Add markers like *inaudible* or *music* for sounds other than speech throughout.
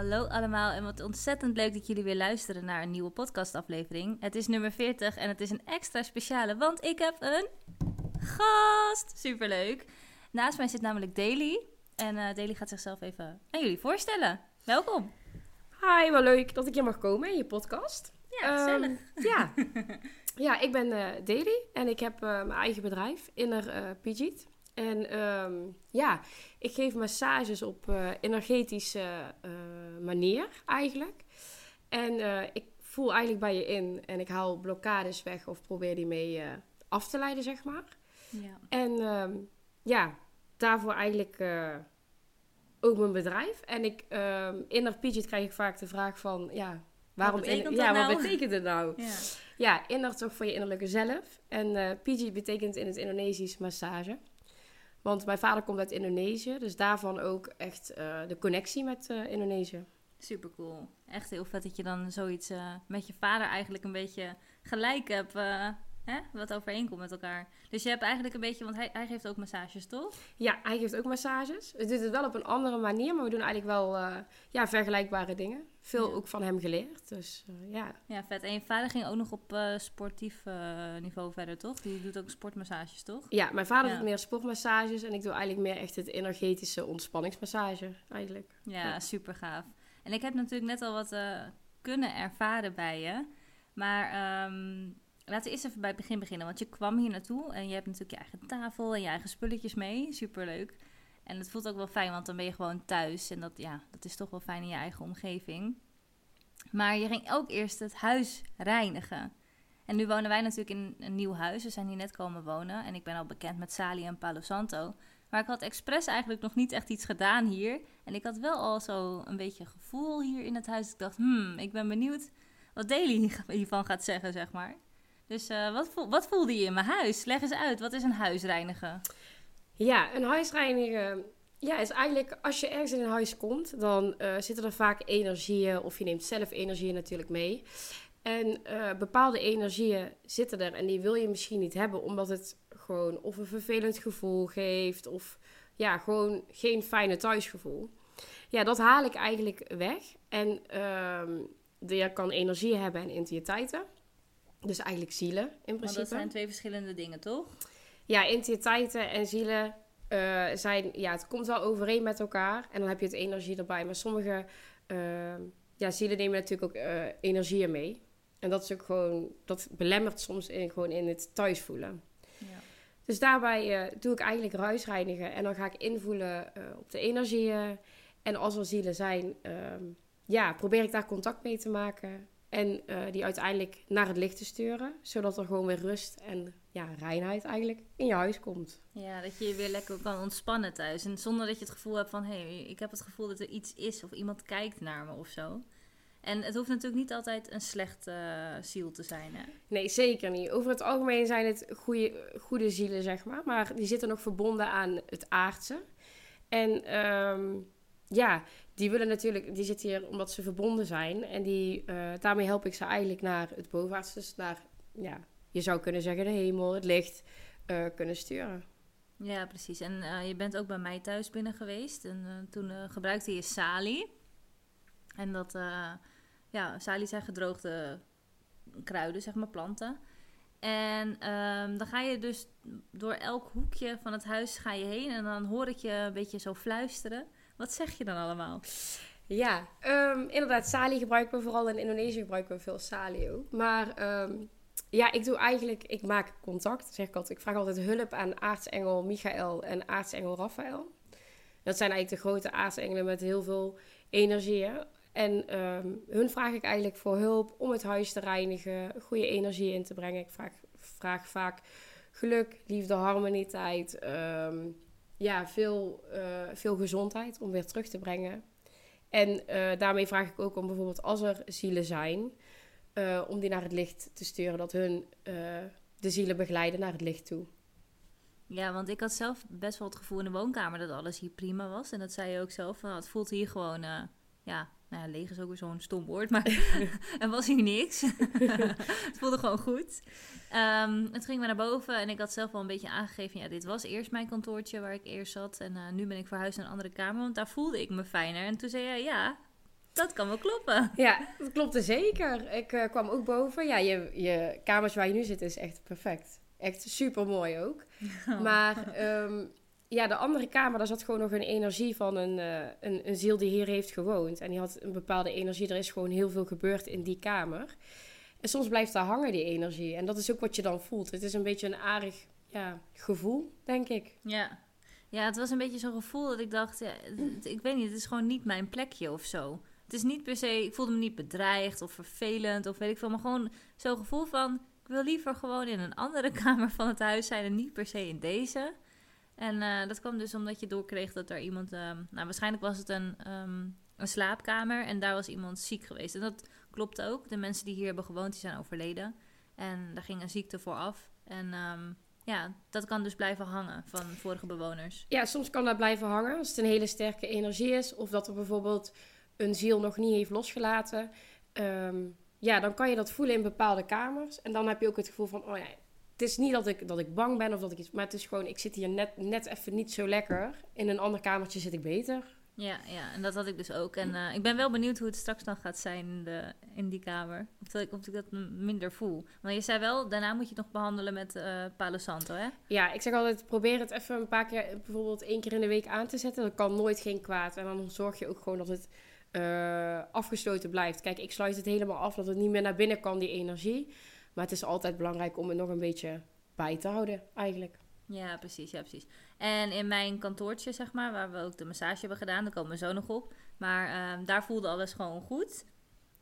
Hallo allemaal en wat ontzettend leuk dat jullie weer luisteren naar een nieuwe podcastaflevering. Het is nummer 40 en het is een extra speciale, want ik heb een gast. Superleuk. Naast mij zit namelijk Daily en uh, Daily gaat zichzelf even aan jullie voorstellen. Welkom. Hi, wel leuk dat ik hier mag komen in je podcast. Ja, gezellig. Um, ja. *laughs* ja, ik ben uh, Daily en ik heb uh, mijn eigen bedrijf, Inner uh. En um, ja, ik geef massages op uh, energetische uh, manier eigenlijk. En uh, ik voel eigenlijk bij je in en ik haal blokkades weg of probeer die mee af te leiden, zeg maar. Ja. En um, ja, daarvoor eigenlijk ook mijn bedrijf. En ik, um, in Pidget krijg ik vaak de vraag van, ja, waarom... Wat betekent in, dat ja, nou? wat betekent het nou? Ja. Ja, inner toch voor je innerlijke zelf. En uh, Pidget betekent in het Indonesisch massage. Want mijn vader komt uit Indonesië, dus daarvan ook echt uh, de connectie met uh, Indonesië. Super cool. Echt heel vet dat je dan zoiets uh, met je vader eigenlijk een beetje gelijk hebt. Hè? Wat overeenkomt met elkaar. Dus je hebt eigenlijk een beetje, want hij, hij geeft ook massages, toch? Ja, hij geeft ook massages. Het doet het wel op een andere manier, maar we doen eigenlijk wel ja, vergelijkbare dingen. Veel ook van hem geleerd, dus ja. Ja, vet. En je vader ging ook nog op sportief niveau verder, toch? Die doet ook sportmassages, toch? Ja, mijn vader ja. doet meer sportmassages en ik doe eigenlijk meer echt het energetische ontspanningsmassage, eigenlijk. Ja, ja. super gaaf. En ik heb natuurlijk net al wat kunnen ervaren bij je. Maar um, laten we eerst even bij het begin beginnen. Want je kwam hier naartoe en je hebt natuurlijk je eigen tafel en je eigen spulletjes mee. Super leuk. En het voelt ook wel fijn, want dan ben je gewoon thuis. En dat, ja, dat is toch wel fijn in je eigen omgeving. Maar je ging ook eerst het huis reinigen. En nu wonen wij natuurlijk in een nieuw huis. We zijn hier net komen wonen. En ik ben al bekend met Sali en Palo Santo. Maar ik had expres eigenlijk nog niet echt iets gedaan hier. En ik had wel al zo een beetje gevoel hier in het huis. Ik dacht, hmm, ik ben benieuwd wat Daily *laughs* hiervan gaat zeggen, zeg maar. Dus wat, voel, wat voelde je in mijn huis? Leg eens uit, wat is een huis reinigen? Ja, een huis reinigen ja, is eigenlijk als je ergens in een huis komt, dan uh, zitten er vaak energieën. Of je neemt zelf energieën natuurlijk mee. En uh, bepaalde energieën zitten er en die wil je misschien niet hebben, omdat het gewoon of een vervelend gevoel geeft, of ja, gewoon geen fijne thuisgevoel. Ja, dat haal ik eigenlijk weg. En uh, je kan energie hebben en entiteiten. Dus eigenlijk zielen in principe. Want dat zijn twee verschillende dingen, toch? Ja, entiteiten en zielen uh, zijn, ja, het komt wel overeen met elkaar. En dan heb je het energie erbij. Maar sommige uh, ja, zielen nemen natuurlijk ook uh, energieën mee. En dat is ook gewoon, dat belemmert soms in, gewoon in het thuis voelen. Ja. Dus daarbij uh, doe ik eigenlijk ruisreinigen. En dan ga ik invoelen op de energieën. En als er zielen zijn, uh, ja, probeer ik daar contact mee te maken. En uh, die uiteindelijk naar het licht te sturen. Zodat er gewoon weer rust en ja, reinheid eigenlijk in je huis komt. Ja, dat je je weer lekker kan ontspannen thuis. En zonder dat je het gevoel hebt van... hé, hey, ik heb het gevoel dat er iets is of iemand kijkt naar me of zo. En het hoeft natuurlijk niet altijd een slechte uh, ziel te zijn, hè? Nee, zeker niet. Over het algemeen zijn het goede, goede zielen, zeg maar. Maar die zitten nog verbonden aan het aardse. En um, ja, die willen natuurlijk... Die zitten hier omdat ze verbonden zijn. En die, uh, daarmee help ik ze eigenlijk naar het bovenaardse. Dus naar, ja, je zou kunnen zeggen de hemel, het licht uh, kunnen sturen. Ja, precies. En uh, je bent ook bij mij thuis binnen geweest. En toen gebruikte je Sali. En dat, ja, salie zijn gedroogde kruiden, zeg maar, planten. En um, dan ga je dus door elk hoekje van het huis ga je heen. En dan hoor ik je een beetje zo fluisteren. Wat zeg je dan allemaal? Ja, um, inderdaad, salie gebruiken we vooral in Indonesië gebruiken we veel salie ook. Maar um, ja, ik doe eigenlijk, ik maak contact, zeg ik altijd. Ik vraag altijd hulp aan aartsengel Michael en aartsengel Raphaël. Dat zijn eigenlijk de grote aartsengelen met heel veel energieën. En um, hun vraag ik eigenlijk voor hulp om het huis te reinigen, goede energie in te brengen. Ik vraag, vraag vaak geluk, liefde, harmonieteit, um, ja, veel, uh, veel gezondheid om weer terug te brengen. En uh, daarmee vraag ik ook om bijvoorbeeld als er zielen zijn, uh, om die naar het licht te sturen, dat hun de zielen begeleiden naar het licht toe. Ja, want ik had zelf best wel het gevoel in de woonkamer dat alles hier prima was. En dat zei je ook zelf. Van, het voelt hier gewoon, ja, nou ja, leeg is ook weer zo'n stom woord. Maar *laughs* *laughs* er was hier niks. *laughs* het voelde gewoon goed. Um, en toen gingen we naar boven en ik had zelf wel een beetje aangegeven... ja, dit was eerst mijn kantoortje waar ik eerst zat. En uh, nu ben ik verhuisd naar een andere kamer, want daar voelde ik me fijner. En toen zei jij, ja, Dat kan wel kloppen. Ja, dat klopte zeker. Ik eh, kwam ook boven. Ja, je, je kamers waar je nu zit is echt perfect. Echt super mooi ook. Maar ehm, ja, de andere kamer, daar zat gewoon nog een energie van een, eh, een, een ziel die hier heeft gewoond. En die had een bepaalde energie. Er is gewoon heel veel gebeurd in die kamer. En soms blijft daar hangen, die energie. En dat is ook wat je dan voelt. Het is een beetje een aardig ja, gevoel, denk ik. Ja. ja, het was een beetje zo'n gevoel dat ik dacht... Ja, ik weet niet, het is gewoon niet mijn plekje of zo. Het is niet per se... Ik voelde me niet bedreigd of vervelend of weet ik veel. Maar gewoon zo'n gevoel van... Ik wil liever gewoon in een andere *laughs* kamer van het huis zijn... en niet per se in deze. En eh, dat kwam dus omdat je doorkreeg dat er iemand... ehm, nou, waarschijnlijk was het een, ehm, een slaapkamer... en daar was iemand ziek geweest. En dat klopt ook. De mensen die hier hebben gewoond, die zijn overleden. En daar ging een ziekte voor af. En... ehm, ja, dat kan dus blijven hangen van vorige bewoners. Ja, soms kan dat blijven hangen als het een hele sterke energie is. Of dat er bijvoorbeeld een ziel nog niet heeft losgelaten. Ehm, ja, dan kan je dat voelen in bepaalde kamers. En dan heb je ook het gevoel van, oh ja, het is niet dat ik, dat ik bang ben of dat ik iets... Maar het is gewoon, ik zit hier net, net even niet zo lekker. In een ander kamertje zit ik beter. Ja, ja, en dat had ik dus ook. En eh, ik ben wel benieuwd hoe het straks dan gaat zijn in, de, in die kamer. Of, dat ik, of ik dat minder voel. Maar je zei wel, daarna moet je het nog behandelen met eh Palo Santo, hè? Ja, ik zeg altijd, probeer het even een paar keer, bijvoorbeeld één keer in de week aan te zetten. Dat kan nooit geen kwaad. En dan zorg je ook gewoon dat het eh, afgesloten blijft. Kijk, ik sluit het helemaal af, dat het niet meer naar binnen kan, die energie. Maar het is altijd belangrijk om het nog een beetje bij te houden, eigenlijk. Ja, precies, ja, precies. En in mijn kantoortje, zeg maar, waar we ook de massage hebben gedaan, daar komen we zo nog op. Maar ehm, daar voelde alles gewoon goed.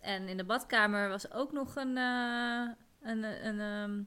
En in de badkamer was ook nog een, eh, een, een, ehm,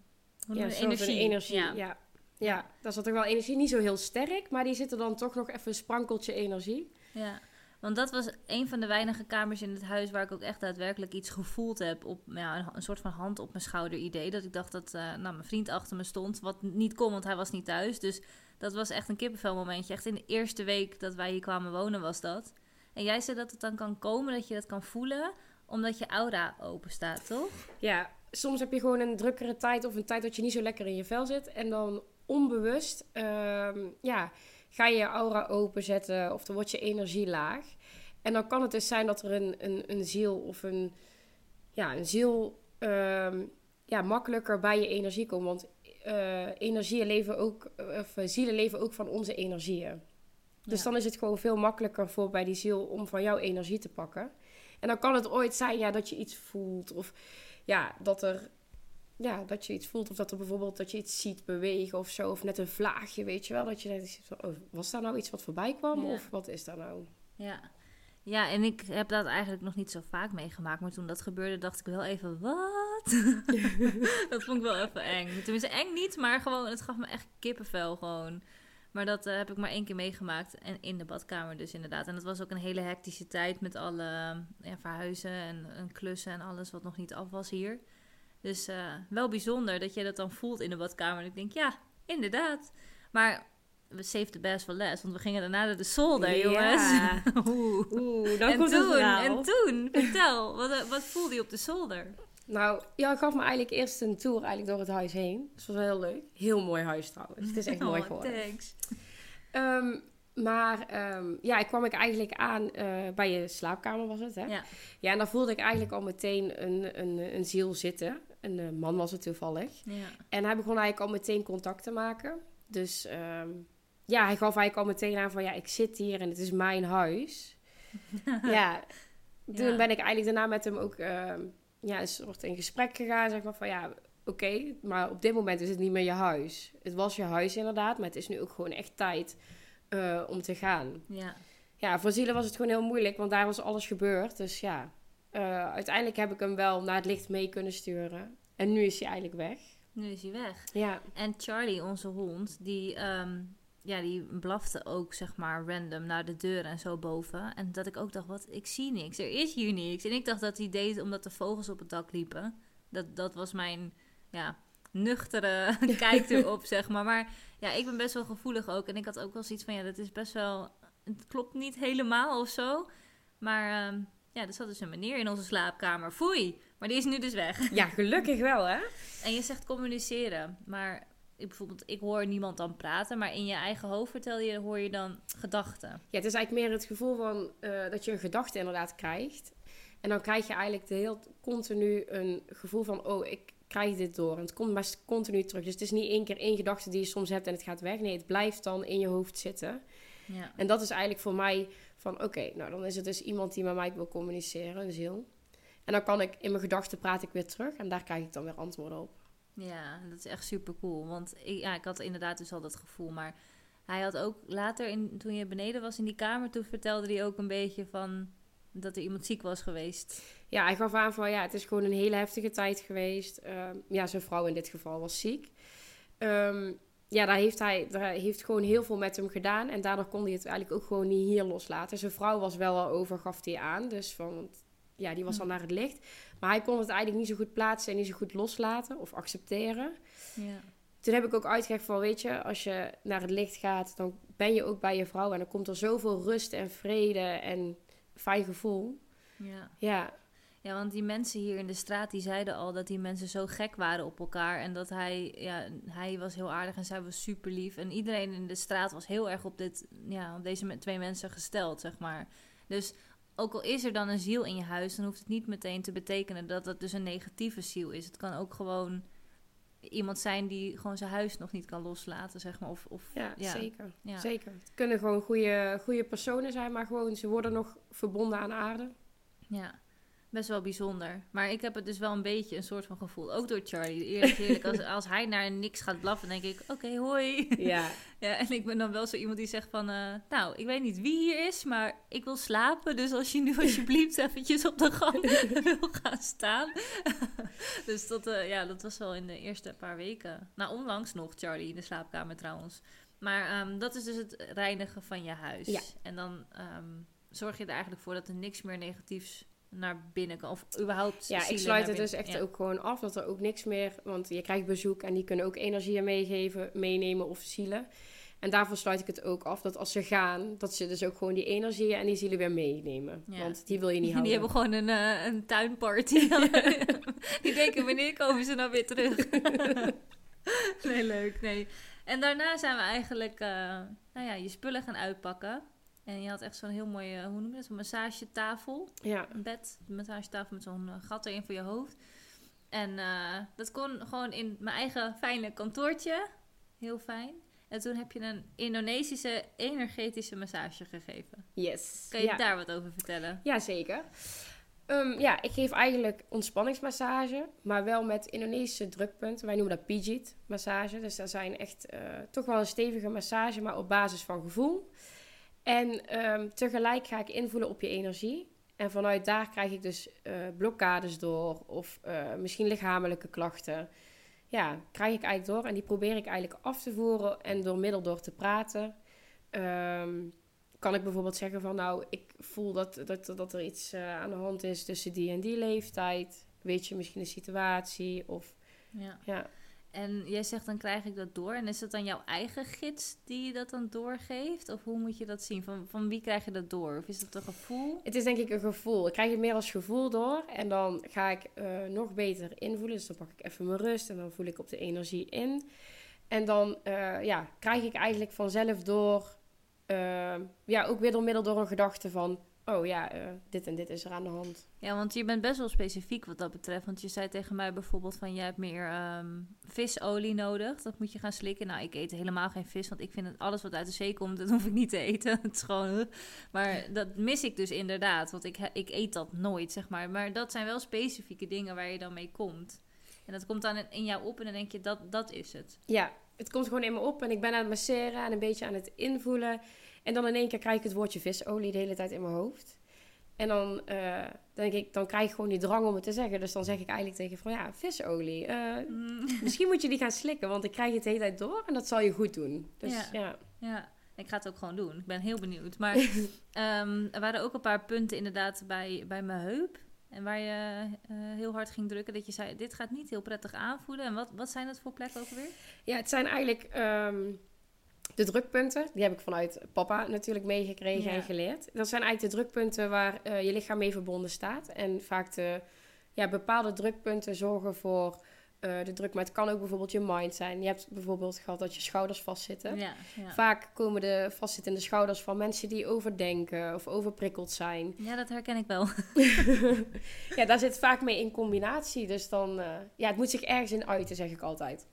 hoe Ja, een van energie. Ja. Ja. Ja. daar zat ook wel energie. Niet zo heel sterk, maar die zit er dan toch nog even een sprankeltje energie. Ja, want dat was een van de weinige kamers in het huis waar ik ook echt daadwerkelijk iets gevoeld heb. Op ja, een, soort van hand op mijn schouder idee. Dat ik dacht dat eh, nou, mijn vriend achter me stond. Wat niet kon, want hij was niet thuis. Dus dat was echt een kippenvel momentje. Echt in de eerste week dat wij hier kwamen wonen was dat. En jij zei dat het dan kan komen, dat je dat kan voelen. Omdat je aura open staat, toch? Ja, soms heb je gewoon een drukkere tijd of een tijd dat je niet zo lekker in je vel zit. En dan onbewust ehm, ja, ga je je aura openzetten of dan wordt je energie laag. En dan kan het dus zijn dat er een, een, een ziel of een, ja, een ziel ehm, ja, makkelijker bij je energie komt. Want eh, energieën leven ook, of eh, zielen leven ook van onze energieën. Dus Ja. dan is het gewoon veel makkelijker voor bij die ziel om van jouw energie te pakken. En dan kan het ooit zijn ja, dat je iets voelt. Of ja, dat er ja, dat je iets voelt. Of dat er bijvoorbeeld dat je iets ziet bewegen of zo. Of net een vlaagje, weet je wel. Dat je denkt, oh, was daar nou iets wat voorbij kwam? Ja. Of wat is daar nou? Ja. Ja, en ik heb dat eigenlijk nog niet zo vaak meegemaakt. Maar toen dat gebeurde, dacht ik wel even, wat? *laughs* *laughs* dat vond ik wel even eng. Tenminste, eng niet, maar gewoon, het gaf me echt kippenvel gewoon. Maar dat eh, heb ik maar één keer meegemaakt. En in de badkamer dus inderdaad. En dat was ook een hele hectische tijd met alle ja, verhuizen en, en klussen en alles wat nog niet af was hier. Dus eh, wel bijzonder dat je dat dan voelt in de badkamer. En ik denk, ja, inderdaad. Maar we saved the best for last. Want we gingen daarna naar de zolder, jongens. Ja. *laughs* Oeh. Oeh, dan en komt het toen, en toen, vertel, wat, eh, wat voelde je op de zolder? Nou, ja, gaf me eigenlijk eerst een tour eigenlijk door het huis heen. Dus dat was wel heel leuk. Heel mooi huis trouwens. Het is echt *laughs* mooi Oh, geworden. thanks. Ehm, maar ehm, ja, ik kwam ik eigenlijk aan eh, bij je slaapkamer was het, hè? Ja. Ja, en daar voelde ik eigenlijk al meteen een, een, een ziel zitten. Een eh, man was het toevallig. Ja. En hij begon eigenlijk al meteen contact te maken. Dus ehm, ja, hij gaf eigenlijk al meteen aan van ja, ik zit hier en het is mijn huis. *laughs* ja, toen Ja. ben ik eigenlijk daarna met hem ook ehm, ja, een soort in gesprek gegaan. Zeg maar van ja, oké, maar op dit moment is het niet meer je huis. Het was je huis inderdaad, maar het is nu ook gewoon echt tijd eh, om te gaan. ja. Ja, voor zielen was het gewoon heel moeilijk, want daar was alles gebeurd. Dus ja, eh, uiteindelijk heb ik hem wel naar het licht mee kunnen sturen. En nu is hij eigenlijk weg. Nu is hij weg. Ja, En Charlie, onze hond, die, ehm, ja, die blafte ook, zeg maar, random naar de deur en zo boven. En dat ik ook dacht, wat, ik zie niks, er is hier niks. En ik dacht dat hij deed omdat de vogels op het dak liepen. Dat, dat was mijn, ja, nuchtere *laughs* kijk erop, zeg maar. Maar ja, ik ben best wel gevoelig ook. En ik had ook wel zoiets van, ja, dat is best wel, het klopt niet helemaal of zo. Maar ehm, ja, er zat dus een meneer in onze slaapkamer. Foei! Maar die is nu dus weg. ja gelukkig wel hè. En je zegt communiceren, maar ik, bijvoorbeeld, ik hoor niemand dan praten, maar in je eigen hoofd vertel je, hoor je dan gedachten. Ja, het is eigenlijk meer het gevoel van eh, dat je een gedachte inderdaad krijgt. En dan krijg je eigenlijk de heel continu een gevoel van, oh, ik krijg dit door. En het komt maar continu terug. Dus het is niet één keer één gedachte die je soms hebt en het gaat weg. Nee, het blijft dan in je hoofd zitten. Ja. En dat is eigenlijk voor mij van, oké, nou dan is het dus iemand die met mij wil communiceren, een ziel. En dan kan ik in mijn gedachten praat ik weer terug en daar krijg ik dan weer antwoorden op. Ja, dat is echt super cool. Want ik, ja, ik had inderdaad dus al dat gevoel. Maar hij had ook later, in, toen je beneden was in die kamer, toen vertelde hij ook een beetje van dat er iemand ziek was geweest. Ja, hij gaf aan van ja, het is gewoon een hele heftige tijd geweest. Ehm, ja, zijn vrouw in dit geval was ziek. Ehm, ja, daar heeft hij daar heeft gewoon heel veel met hem gedaan. En daardoor kon hij het eigenlijk ook gewoon niet hier loslaten. Zijn vrouw was wel al over, gaf hij aan. Dus van, ja, die was al naar het licht. Maar hij kon het eigenlijk niet zo goed plaatsen en niet zo goed loslaten of accepteren. Ja. Toen heb ik ook uitgelegd van, weet je, als je naar het licht gaat, dan ben je ook bij je vrouw. En dan komt er zoveel rust en vrede en fijn gevoel. Ja. Ja, ja, want die mensen hier in de straat, die zeiden al dat die mensen zo gek waren op elkaar. En dat hij, ja, hij was heel aardig en zij was super lief. En iedereen in de straat was heel erg op, dit, ja, op deze twee mensen gesteld, zeg maar. Dus ook al is er dan een ziel in je huis, dan hoeft het niet meteen te betekenen dat dat dus een negatieve ziel is. Het kan ook gewoon iemand zijn die gewoon zijn huis nog niet kan loslaten, zeg maar. Of, of, ja, zeker. Ja. zeker. Het kunnen gewoon goede, goede personen zijn, maar gewoon ze worden nog verbonden aan aarde. Ja, best wel bijzonder. Maar ik heb het dus wel een beetje een soort van gevoel. Ook door Charlie. Eerlijk, eerlijk als, *laughs* als hij naar niks gaat blaffen, denk ik, oké, hoi. Ja. *laughs* ja. En ik ben dan wel zo iemand die zegt van, eh, nou, ik weet niet wie hier is, maar ik wil slapen. Dus als je nu *laughs* alsjeblieft eventjes op de gang wil gaan staan. dus dat, eh, ja, dat was wel in de eerste paar weken. Nou, onlangs nog, Charlie, in de slaapkamer trouwens. Maar ehm, dat is dus het reinigen van je huis. Ja. En dan ehm, zorg je er eigenlijk voor dat er niks meer negatiefs naar binnen kan. Of überhaupt. Ja, ik sluit het dus echt ja. ook gewoon af. Dat er ook niks meer... Want je krijgt bezoek en die kunnen ook energieën meegeven, meenemen of zielen. En daarvoor sluit ik het ook af. Dat als ze gaan, dat ze dus ook gewoon die energieën en die zielen weer meenemen. Ja. Want die wil je niet Die houden. hebben gewoon een, eh, een tuinparty. *laughs* die *laughs* denken, wanneer komen ze nou weer terug? *laughs* nee, leuk. Nee. En daarna zijn we eigenlijk eh, nou ja, je spullen gaan uitpakken. En je had echt zo'n heel mooie, hoe noem je dat, zo'n massagetafel. Ja, Een bed, een massagetafel met zo'n eh, gat erin voor je hoofd. En eh, dat kon gewoon in mijn eigen fijne kantoortje. Heel fijn. En toen heb je een Indonesische energetische massage gegeven. yes. Kan je ja. daar wat over vertellen? Ja, zeker. Ehm, ja, ik geef eigenlijk ontspanningsmassage, maar wel met Indonesische drukpunten. Wij noemen dat Pijit massage. Dus dat zijn echt eh, toch wel een stevige massage, maar op basis van gevoel. En ehm, tegelijk ga ik invoelen op je energie. En vanuit daar krijg ik dus eh, blokkades door of eh, misschien lichamelijke klachten. Ja, krijg ik eigenlijk door en die probeer ik eigenlijk af te voeren en door middel door te praten. ehm, kan ik bijvoorbeeld zeggen van nou, ik voel dat, dat, dat er iets eh, aan de hand is tussen die en die leeftijd. Weet je misschien een situatie of Ja. ja. En jij zegt dan krijg ik dat door. En is het dan jouw eigen gids die je dat dan doorgeeft? Of hoe moet je dat zien? Van, van wie krijg je dat door? Of is dat een gevoel? Het is denk ik een gevoel. Ik krijg het meer als gevoel door en dan ga ik eh, nog beter invoelen. Dus dan pak ik even mijn rust en dan voel ik op de energie in. En dan eh, ja, krijg ik eigenlijk vanzelf door, eh, ja, ook weer door middel door een gedachte van, oh ja, eh, dit en dit is er aan de hand. Ja, want je bent best wel specifiek wat dat betreft. Want je zei tegen mij bijvoorbeeld van... jij hebt meer ehm, visolie nodig. Dat moet je gaan slikken. Nou, ik eet helemaal geen vis. Want ik vind dat alles wat uit de zee komt... *laughs* dat hoef ik niet te eten. Het is gewoon... Maar dat mis ik dus inderdaad. Want ik, ik eet dat nooit, zeg maar. Maar dat zijn wel specifieke dingen waar je dan mee komt. En dat komt dan in- in jou op en dan denk je... dat, dat is het. Ja, het komt gewoon in me op en ik ben aan het masseren en een beetje aan het invoelen. En dan in één keer krijg ik het woordje visolie de hele tijd in mijn hoofd. En dan, eh, denk ik, dan krijg ik gewoon die drang om het te zeggen. Dus dan zeg ik eigenlijk tegen van ja, visolie. eh, Mm. misschien moet je die gaan slikken, want ik krijg het de hele tijd door en dat zal je goed doen. Dus Ja. ja. Ja, ik ga het ook gewoon doen. Ik ben heel benieuwd. Maar *laughs* ehm, er waren ook een paar punten inderdaad bij, bij mijn heup. En waar je eh, heel hard ging drukken. Dat je zei, dit gaat niet heel prettig aanvoelen. En wat, wat zijn dat voor plekken ook weer? Ja, het zijn eigenlijk ehm, de drukpunten. Die heb ik vanuit papa natuurlijk meegekregen Ja. en geleerd. Dat zijn eigenlijk de drukpunten waar eh, je lichaam mee verbonden staat. En vaak de ja, bepaalde drukpunten zorgen voor eh, de druk. Maar het kan ook bijvoorbeeld je mind zijn. Je hebt bijvoorbeeld gehad dat je schouders vastzitten. Ja, ja. Vaak komen de vastzittende schouders van mensen die overdenken of overprikkeld zijn. *laughs* ja, dat herken ik wel. *laughs* ja, daar zit vaak mee in combinatie. Dus dan, eh, ja, het moet zich ergens in uiten, zeg ik altijd.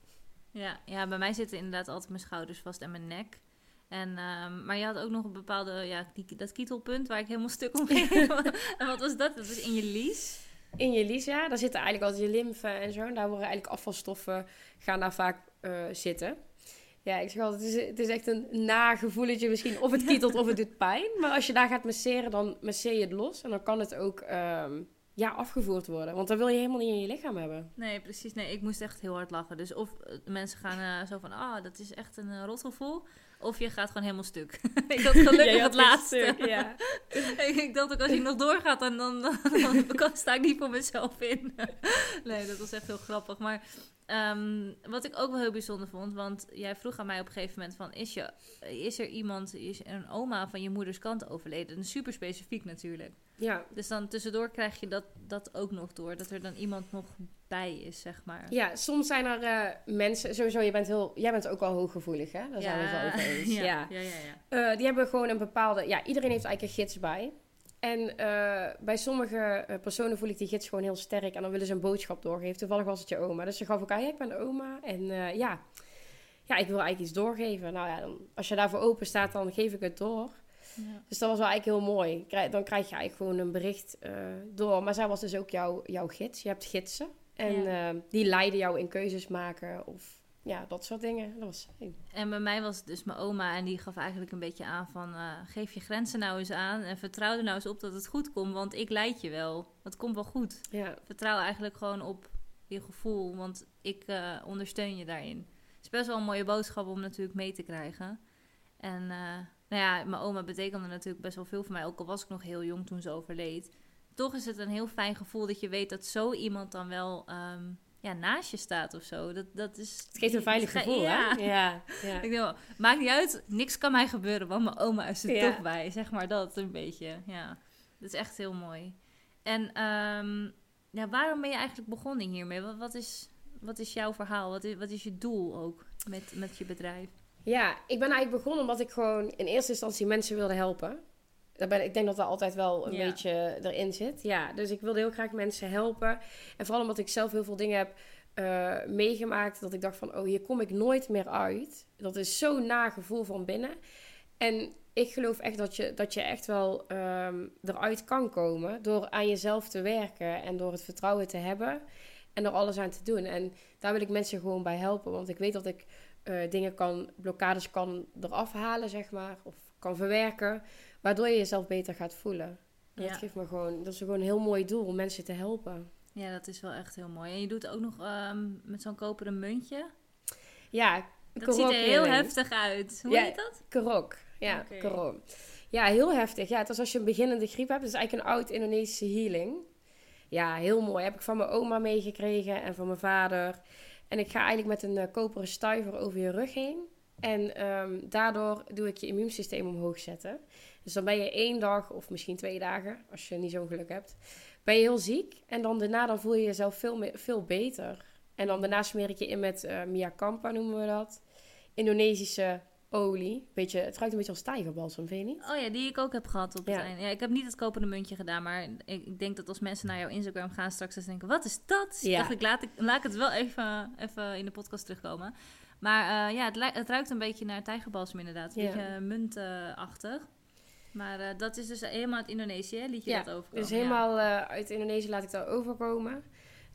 Ja, ja, bij mij zitten inderdaad altijd mijn schouders vast en mijn nek. En, ehm, maar je had ook nog een bepaalde, ja, die, dat kietelpunt waar ik helemaal stuk om ging. *laughs* en wat was dat? Dat is in je lies. In je Lisa, daar zitten eigenlijk altijd je lymfe en zo. En daar worden eigenlijk afvalstoffen, gaan daar vaak eh, zitten. Ja, ik zeg altijd, het is, het is echt een nagevoeletje misschien. Of het kietelt of het doet pijn. Maar als je daar gaat masseren, dan masseer je het los. En dan kan het ook ehm, ja, afgevoerd worden. Want dan wil je helemaal niet in je lichaam hebben. Nee, precies. Nee, ik moest echt heel hard lachen. Dus of eh, mensen gaan eh, zo van, ah, dat is echt een uh, rotgevoel. Of je gaat gewoon helemaal stuk. *laughs* ik had *laughs* gelukkig het laatste. stuk, ja. *laughs* ik, ik dacht ook, als je nog doorgaat, dan, dan, dan, dan sta ik niet voor mezelf in. nee, dat was echt heel grappig. Maar ehm, wat ik ook wel heel bijzonder vond, want jij vroeg aan mij op een gegeven moment van, is, je, is er iemand, is er een oma van je moeders kant overleden? En super specifiek natuurlijk. Ja. Dus dan tussendoor krijg je dat, dat ook nog door, dat er dan iemand nog bij is, zeg maar. ja, soms zijn er eh, mensen... Sowieso, je bent heel, jij bent ook wel hooggevoelig, hè? Daar zijn we het wel over eens. *laughs* ja, ja. ja, ja. Eh, die hebben gewoon een bepaalde... Ja, iedereen heeft eigenlijk een gids bij. En eh, bij sommige personen voel ik die gids gewoon heel sterk. En dan willen ze een boodschap doorgeven. Toevallig was het je oma. Dus ze gaf ook aan, ja, ik ben de oma. En ja. ja, ik wil eigenlijk iets doorgeven. Nou ja, dan, als je daarvoor open staat, dan geef ik het door. Ja. Dus dat was wel eigenlijk heel mooi. Dan krijg je eigenlijk gewoon een bericht eh, door. Maar zij was dus ook jouw, jouw gids. Je hebt gidsen. En Ja. eh, die leiden jou in keuzes maken. Of ja, dat soort dingen. Dat was. En bij mij was het dus mijn oma en die gaf eigenlijk een beetje aan van... eh, geef je grenzen nou eens aan en vertrouw er nou eens op dat het goed komt, want ik leid je wel. Het komt wel goed. Ja, Vertrouw eigenlijk gewoon op je gevoel, want ik ondersteun je daarin. Het is best wel een mooie boodschap om natuurlijk mee te krijgen. En nou ja, mijn oma betekende natuurlijk best wel veel voor mij, ook al was ik nog heel jong toen ze overleed. Toch is het een heel fijn gevoel dat je weet dat zo iemand dan wel ehm, ja, naast je staat of zo. Dat, dat is, het geeft een veilig gevoel, ja. hè? Ja, ja. *laughs* Ik denk, maakt niet uit, niks kan mij gebeuren, want mijn oma is er Ja. toch bij. Zeg maar dat een beetje, ja. Dat is echt heel mooi. En ehm, ja, waarom ben je eigenlijk begonnen hiermee? Wat, wat, is, wat is jouw verhaal? Wat is, wat is je doel ook met, met je bedrijf? Ja, ik ben eigenlijk begonnen omdat ik gewoon in eerste instantie mensen wilde helpen. Daar ben, ik denk dat dat altijd wel een Ja. beetje erin zit. Ja, dus ik wilde heel graag mensen helpen. En vooral omdat ik zelf heel veel dingen heb eh, meegemaakt. Dat ik dacht van, oh, hier kom ik nooit meer uit. Dat is zo'n nagevoel van binnen. En ik geloof echt dat je, dat je echt wel ehm, eruit kan komen. Door aan jezelf te werken en door het vertrouwen te hebben. En er alles aan te doen. En daar wil ik mensen gewoon bij helpen. Want ik weet dat ik eh, dingen kan, blokkades kan eraf halen, zeg maar. Of kan verwerken. Waardoor je jezelf beter gaat voelen. En Ja. dat geeft me gewoon, dat is gewoon een heel mooi doel om mensen te helpen. Ja, dat is wel echt heel mooi. En je doet ook nog ehm, met zo'n koperen muntje. Ja, Dat ziet er heel heftig uit. Hoe Ja. heet dat? Karok. Ja, Oké. karok. Ja, heel heftig. Ja, het is als je een beginnende griep hebt. Het is eigenlijk een oud Indonesische healing. Ja, heel mooi. Heb ik van mijn oma meegekregen en van mijn vader. En ik ga eigenlijk met een eh, koperen stuiver over je rug heen. En ehm, daardoor doe ik je immuunsysteem omhoog zetten. Dus dan ben je één dag of misschien twee dagen, als je niet zo'n geluk hebt, ben je heel ziek. En dan daarna dan voel je jezelf veel, me- veel beter. En dan daarna smeer ik je in met eh Mia noemen we dat. Indonesische olie. Beetje, het ruikt een beetje als tijgerbalsem, vind je niet? Oh ja, die ik ook heb gehad op het Ja. einde. Ja, ik heb niet het kopende muntje gedaan, maar ik, ik denk dat als mensen naar jouw Instagram gaan straks eens denken, wat is dat? Ja. dacht ik, laat, ik, laat ik het wel even, even in de podcast terugkomen. Maar eh, ja, het, het ruikt een beetje naar tijgerbalsem inderdaad. Een Ja. beetje muntachtig. Maar eh, dat is dus helemaal uit Indonesië, liet je Ja, dat overkomen? Dus helemaal eh, uit Indonesië laat ik dat overkomen.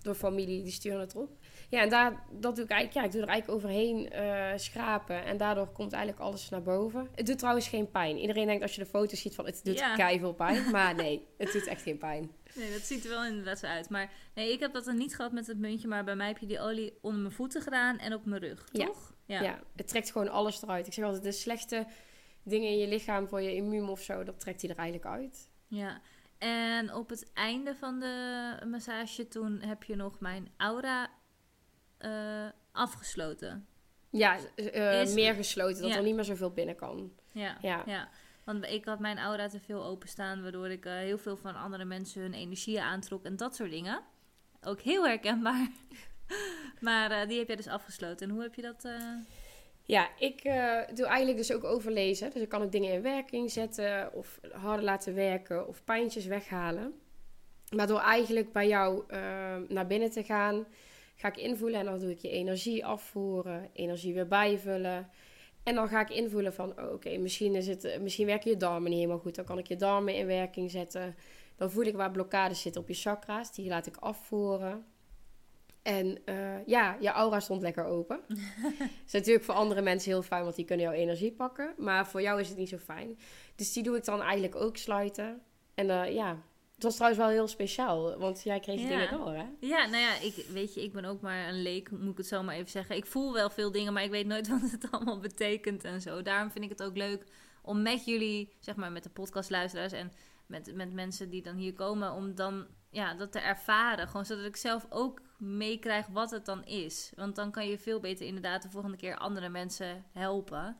Door familie, die sturen het op. Ja, en daar, dat doe ik eigenlijk, ja, ik doe er eigenlijk overheen eh, schrapen. En daardoor komt eigenlijk alles naar boven. Het doet trouwens geen pijn. Iedereen denkt als je de foto's ziet van het doet Ja. keiveel pijn. Maar nee, het doet echt geen pijn. Nee, dat ziet er wel inderdaad zo uit. Maar nee, ik heb dat dan niet gehad met het muntje, maar bij mij heb je die olie onder mijn voeten gedaan en op mijn rug, Ja. toch? Ja. het trekt gewoon alles eruit. Ik zeg altijd, de slechte dingen in je lichaam voor je immuun of zo, dat trekt hij er eigenlijk uit. Ja, en op het einde van de massage toen heb je nog mijn aura eh, afgesloten. Ja, eh, Is- meer gesloten, dat ja. er niet meer zoveel binnen kan. Ja, Ja. ja. Want ik had mijn aura te veel openstaan, waardoor ik eh, heel veel van andere mensen hun energie aantrok en dat soort dingen. Ook heel herkenbaar. *laughs* Maar die heb jij dus afgesloten. En hoe heb je dat... Ja, ik doe eigenlijk dus ook overlezen. Dus ik kan ook dingen in werking zetten of harder laten werken of pijntjes weghalen. Maar door eigenlijk bij jou naar binnen te gaan, ga ik invoelen en dan doe ik je energie afvoeren, energie weer bijvullen. En dan ga ik invoelen van, oh, oké, misschien, is het, misschien werken je darmen niet helemaal goed. Dan kan ik je darmen in werking zetten. Dan voel ik waar blokkades zitten op je chakra's. Die laat ik afvoeren. En eh, ja, je aura stond lekker open. Dat *laughs* is natuurlijk voor andere mensen heel fijn, want die kunnen jouw energie pakken. Maar voor jou is het niet zo fijn. Dus die doe ik dan eigenlijk ook sluiten. En eh, ja, het was trouwens wel heel speciaal, want jij kreeg Ja. dingen door, hè? Ja, nou ja, ik, weet je, ik ben ook maar een leek, moet ik het zo maar even zeggen. Ik voel wel veel dingen, maar ik weet nooit *laughs* wat het allemaal betekent en zo. Daarom vind ik het ook leuk om met jullie, zeg maar met de podcastluisteraars en met, met mensen die dan hier komen, om dan ja, dat te ervaren. Gewoon zodat ik zelf ook meekrijg wat het dan is. Want dan kan je veel beter inderdaad de volgende keer andere mensen helpen.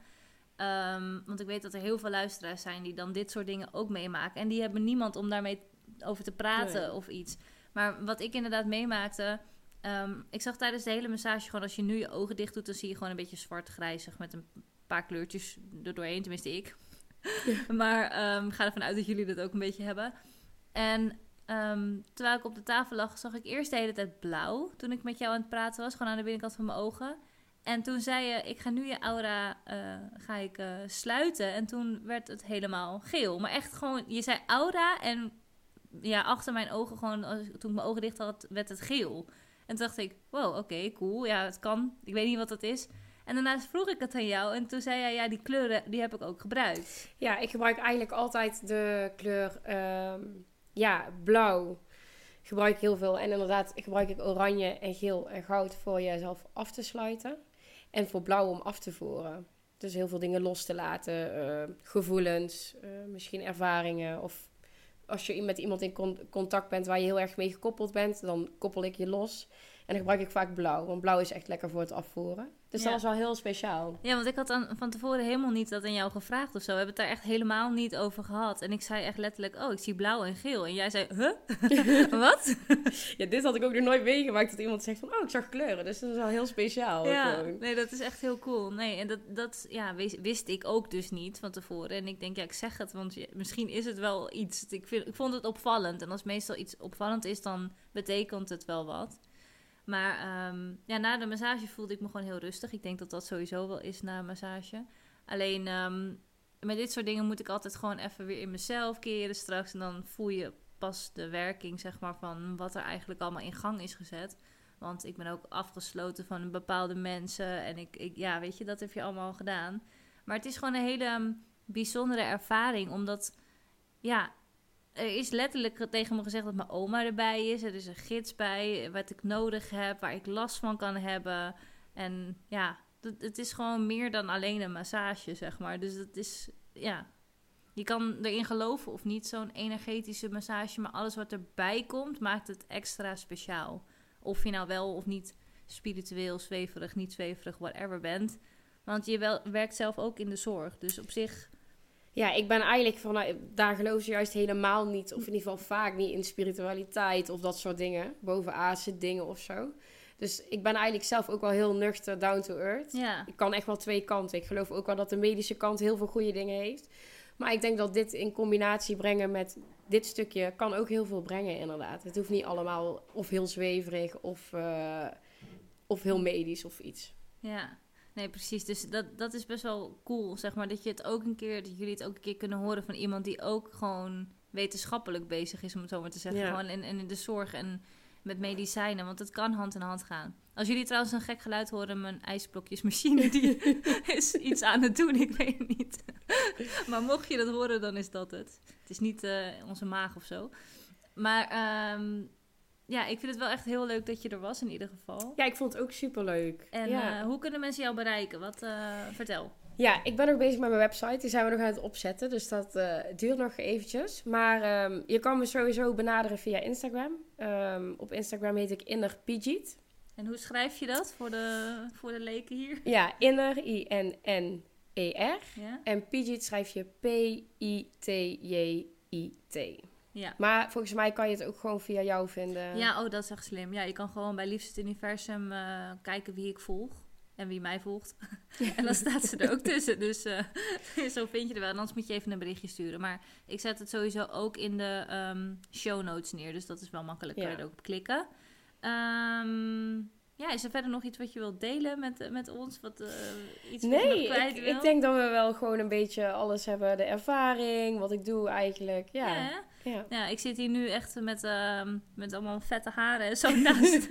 Ehm, want ik weet dat er heel veel luisteraars zijn die dan dit soort dingen ook meemaken. En die hebben niemand om daarmee over te praten Nee. of iets. Maar wat ik inderdaad meemaakte. ehm, ik zag tijdens de hele massage gewoon als je nu je ogen dicht doet, dan zie je gewoon een beetje zwart-grijzig met een paar kleurtjes er doorheen. Tenminste, ik. *laughs* maar ik ga ervan uit dat jullie dat ook een beetje hebben. En ehm, terwijl ik op de tafel lag, zag ik eerst de hele tijd blauw. Toen ik met jou aan het praten was, gewoon aan de binnenkant van mijn ogen. En toen zei je, ik ga nu je aura eh, ga ik, eh, sluiten. En toen werd het helemaal geel. Maar echt gewoon, je zei aura en ja, achter mijn ogen gewoon, toen ik mijn ogen dicht had, werd het geel. En toen dacht ik, wow, oké, cool. Ja, het kan. Ik weet niet wat dat is. En daarna vroeg ik het aan jou en toen zei jij, ja, die kleuren, die heb ik ook gebruikt. Ja, ik gebruik eigenlijk altijd de kleur ehm, ja, blauw. Gebruik ik heel veel. En inderdaad gebruik ik oranje en geel en goud voor jezelf af te sluiten. En voor blauw om af te voeren. Dus heel veel dingen los te laten. eh, gevoelens, eh, misschien ervaringen. Of als je met iemand in con- contact bent waar je heel erg mee gekoppeld bent, dan koppel ik je los. En dan gebruik ik vaak blauw. Want blauw is echt lekker voor het afvoeren. Dus Ja. dat was wel heel speciaal. Ja, want ik had dan van tevoren helemaal niet dat aan jou gevraagd of zo. We hebben het daar echt helemaal niet over gehad. En ik zei echt letterlijk, oh, ik zie blauw en geel. En jij zei, huh? *laughs* Wat? Ja, dit had ik ook nog nooit meegemaakt dat iemand zegt van, oh, ik zag kleuren. Dus dat is wel heel speciaal. Ja, gewoon. nee, dat is echt heel cool. Nee, en dat, dat ja, wist, wist ik ook dus niet van tevoren. En ik denk, ja, ik zeg het, want misschien is het wel iets. Ik, vind, ik vond het opvallend. En als meestal iets opvallend is, dan betekent het wel wat. Maar ehm, ja, na de massage voelde ik me gewoon heel rustig. Ik denk dat dat sowieso wel is na een massage. Alleen ehm, met dit soort dingen moet ik altijd gewoon even weer in mezelf keren straks. En dan voel je pas de werking, zeg maar, van wat er eigenlijk allemaal in gang is gezet. Want ik ben ook afgesloten van bepaalde mensen. En ik, ik, ja, weet je, dat heb je allemaal gedaan. Maar het is gewoon een hele um, bijzondere ervaring. Omdat, ja, er is letterlijk tegen me gezegd dat mijn oma erbij is. Er is een gids bij, wat ik nodig heb, waar ik last van kan hebben. En ja, het, het is gewoon meer dan alleen een massage, zeg maar. Dus het is, ja, je kan erin geloven of niet, zo'n energetische massage. Maar alles wat erbij komt, maakt het extra speciaal. Of je nou wel of niet spiritueel, zweverig, niet zweverig, whatever bent. Want je wel, werkt zelf ook in de zorg. Dus op zich. Ja, ik ben eigenlijk vanuit, daar geloof ze juist helemaal niet, of in ieder geval vaak niet in spiritualiteit of dat soort dingen, bovenaardse dingen of zo. Dus ik ben eigenlijk zelf ook wel heel nuchter, down to earth. Ja, Ik kan echt wel twee kanten. Ik geloof ook wel dat de medische kant heel veel goede dingen heeft. Maar ik denk dat dit in combinatie brengen met dit stukje kan ook heel veel brengen, inderdaad. Het hoeft niet allemaal of heel zweverig of, eh, of heel medisch of iets. ja. Nee, precies. Dus dat, dat is best wel cool, zeg maar. Dat je het ook een keer, dat jullie het ook een keer kunnen horen van iemand die ook gewoon wetenschappelijk bezig is, om het zo maar te zeggen. Ja. Gewoon in, in de zorg en met medicijnen, want het kan hand in hand gaan. Als jullie trouwens een gek geluid horen, mijn ijsblokjesmachine die *laughs* is iets aan het doen, ik weet het niet. *laughs* maar mocht je dat horen, dan is dat het. Het is niet eh, onze maag of zo. Maar ehm, ja, ik vind het wel echt heel leuk dat je er was in ieder geval. Ja, ik vond het ook superleuk. En ja. eh, hoe kunnen mensen jou bereiken? Wat, eh, vertel. Ja, ik ben nog bezig met mijn website. Die zijn we nog aan het opzetten. Dus dat eh, duurt nog eventjes. Maar ehm, je kan me sowieso benaderen via Instagram. Ehm, op Instagram heet ik Inner Pidgeot. En hoe schrijf je dat voor de, voor de leken hier? Ja, Inner, I-N-N-E-R. Ja? En Pidgeot schrijf je P-I-T-J-I-T. Ja. Maar volgens mij kan je het ook gewoon via jou vinden. Ja, oh, dat is echt slim. Ja, je kan gewoon bij Liefst het Universum eh, kijken wie ik volg. En wie mij volgt. *laughs* en dan staat ze er ook *laughs* tussen. Dus eh, *laughs* zo vind je er wel. En anders moet je even een berichtje sturen. Maar ik zet het sowieso ook in de ehm, show notes neer. Dus dat is wel makkelijk. Kan je Ja. er ook op klikken. Ehm, ja, is er verder nog iets wat je wilt delen met, met ons? Wat, eh, iets wat je Nee, nog kwijt ik, wil? ik denk dat we wel gewoon een beetje alles hebben. De ervaring, wat ik doe eigenlijk. Ja, Ja? Ja. Ja, ik zit hier nu echt met, ehm, met allemaal vette haren en zo *laughs* naast.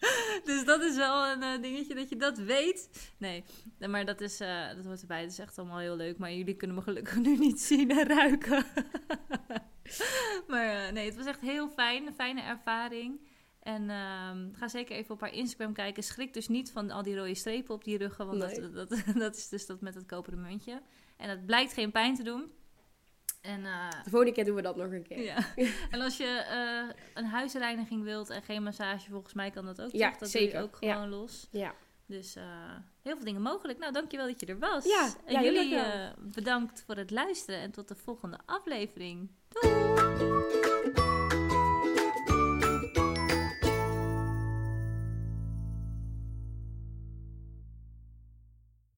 *laughs* dus dat is wel een eh, dingetje dat je dat weet. Nee, maar dat, is, eh, dat hoort erbij. Het is echt allemaal heel leuk. Maar jullie kunnen me gelukkig *laughs* nu niet zien en ruiken. maar eh, nee, het was echt heel fijn. Een fijne ervaring. En ehm, ga zeker even op haar Instagram kijken. Schrik dus niet van al die rode strepen op die ruggen. Want Nee. dat, dat, dat is dus dat met het koperen muntje. En dat blijkt geen pijn te doen. En eh, De volgende keer doen we dat nog een keer. ja. *laughs* En als je eh, een huisreiniging wilt en geen massage, volgens mij kan dat ook. Ja, toch? Dat zeker. doe je ook Ja. gewoon los. Ja. Dus eh, heel veel dingen mogelijk. Nou, dankjewel dat je er was. Ja, en ja, jullie bedankt voor het luisteren en tot de volgende aflevering. Doei!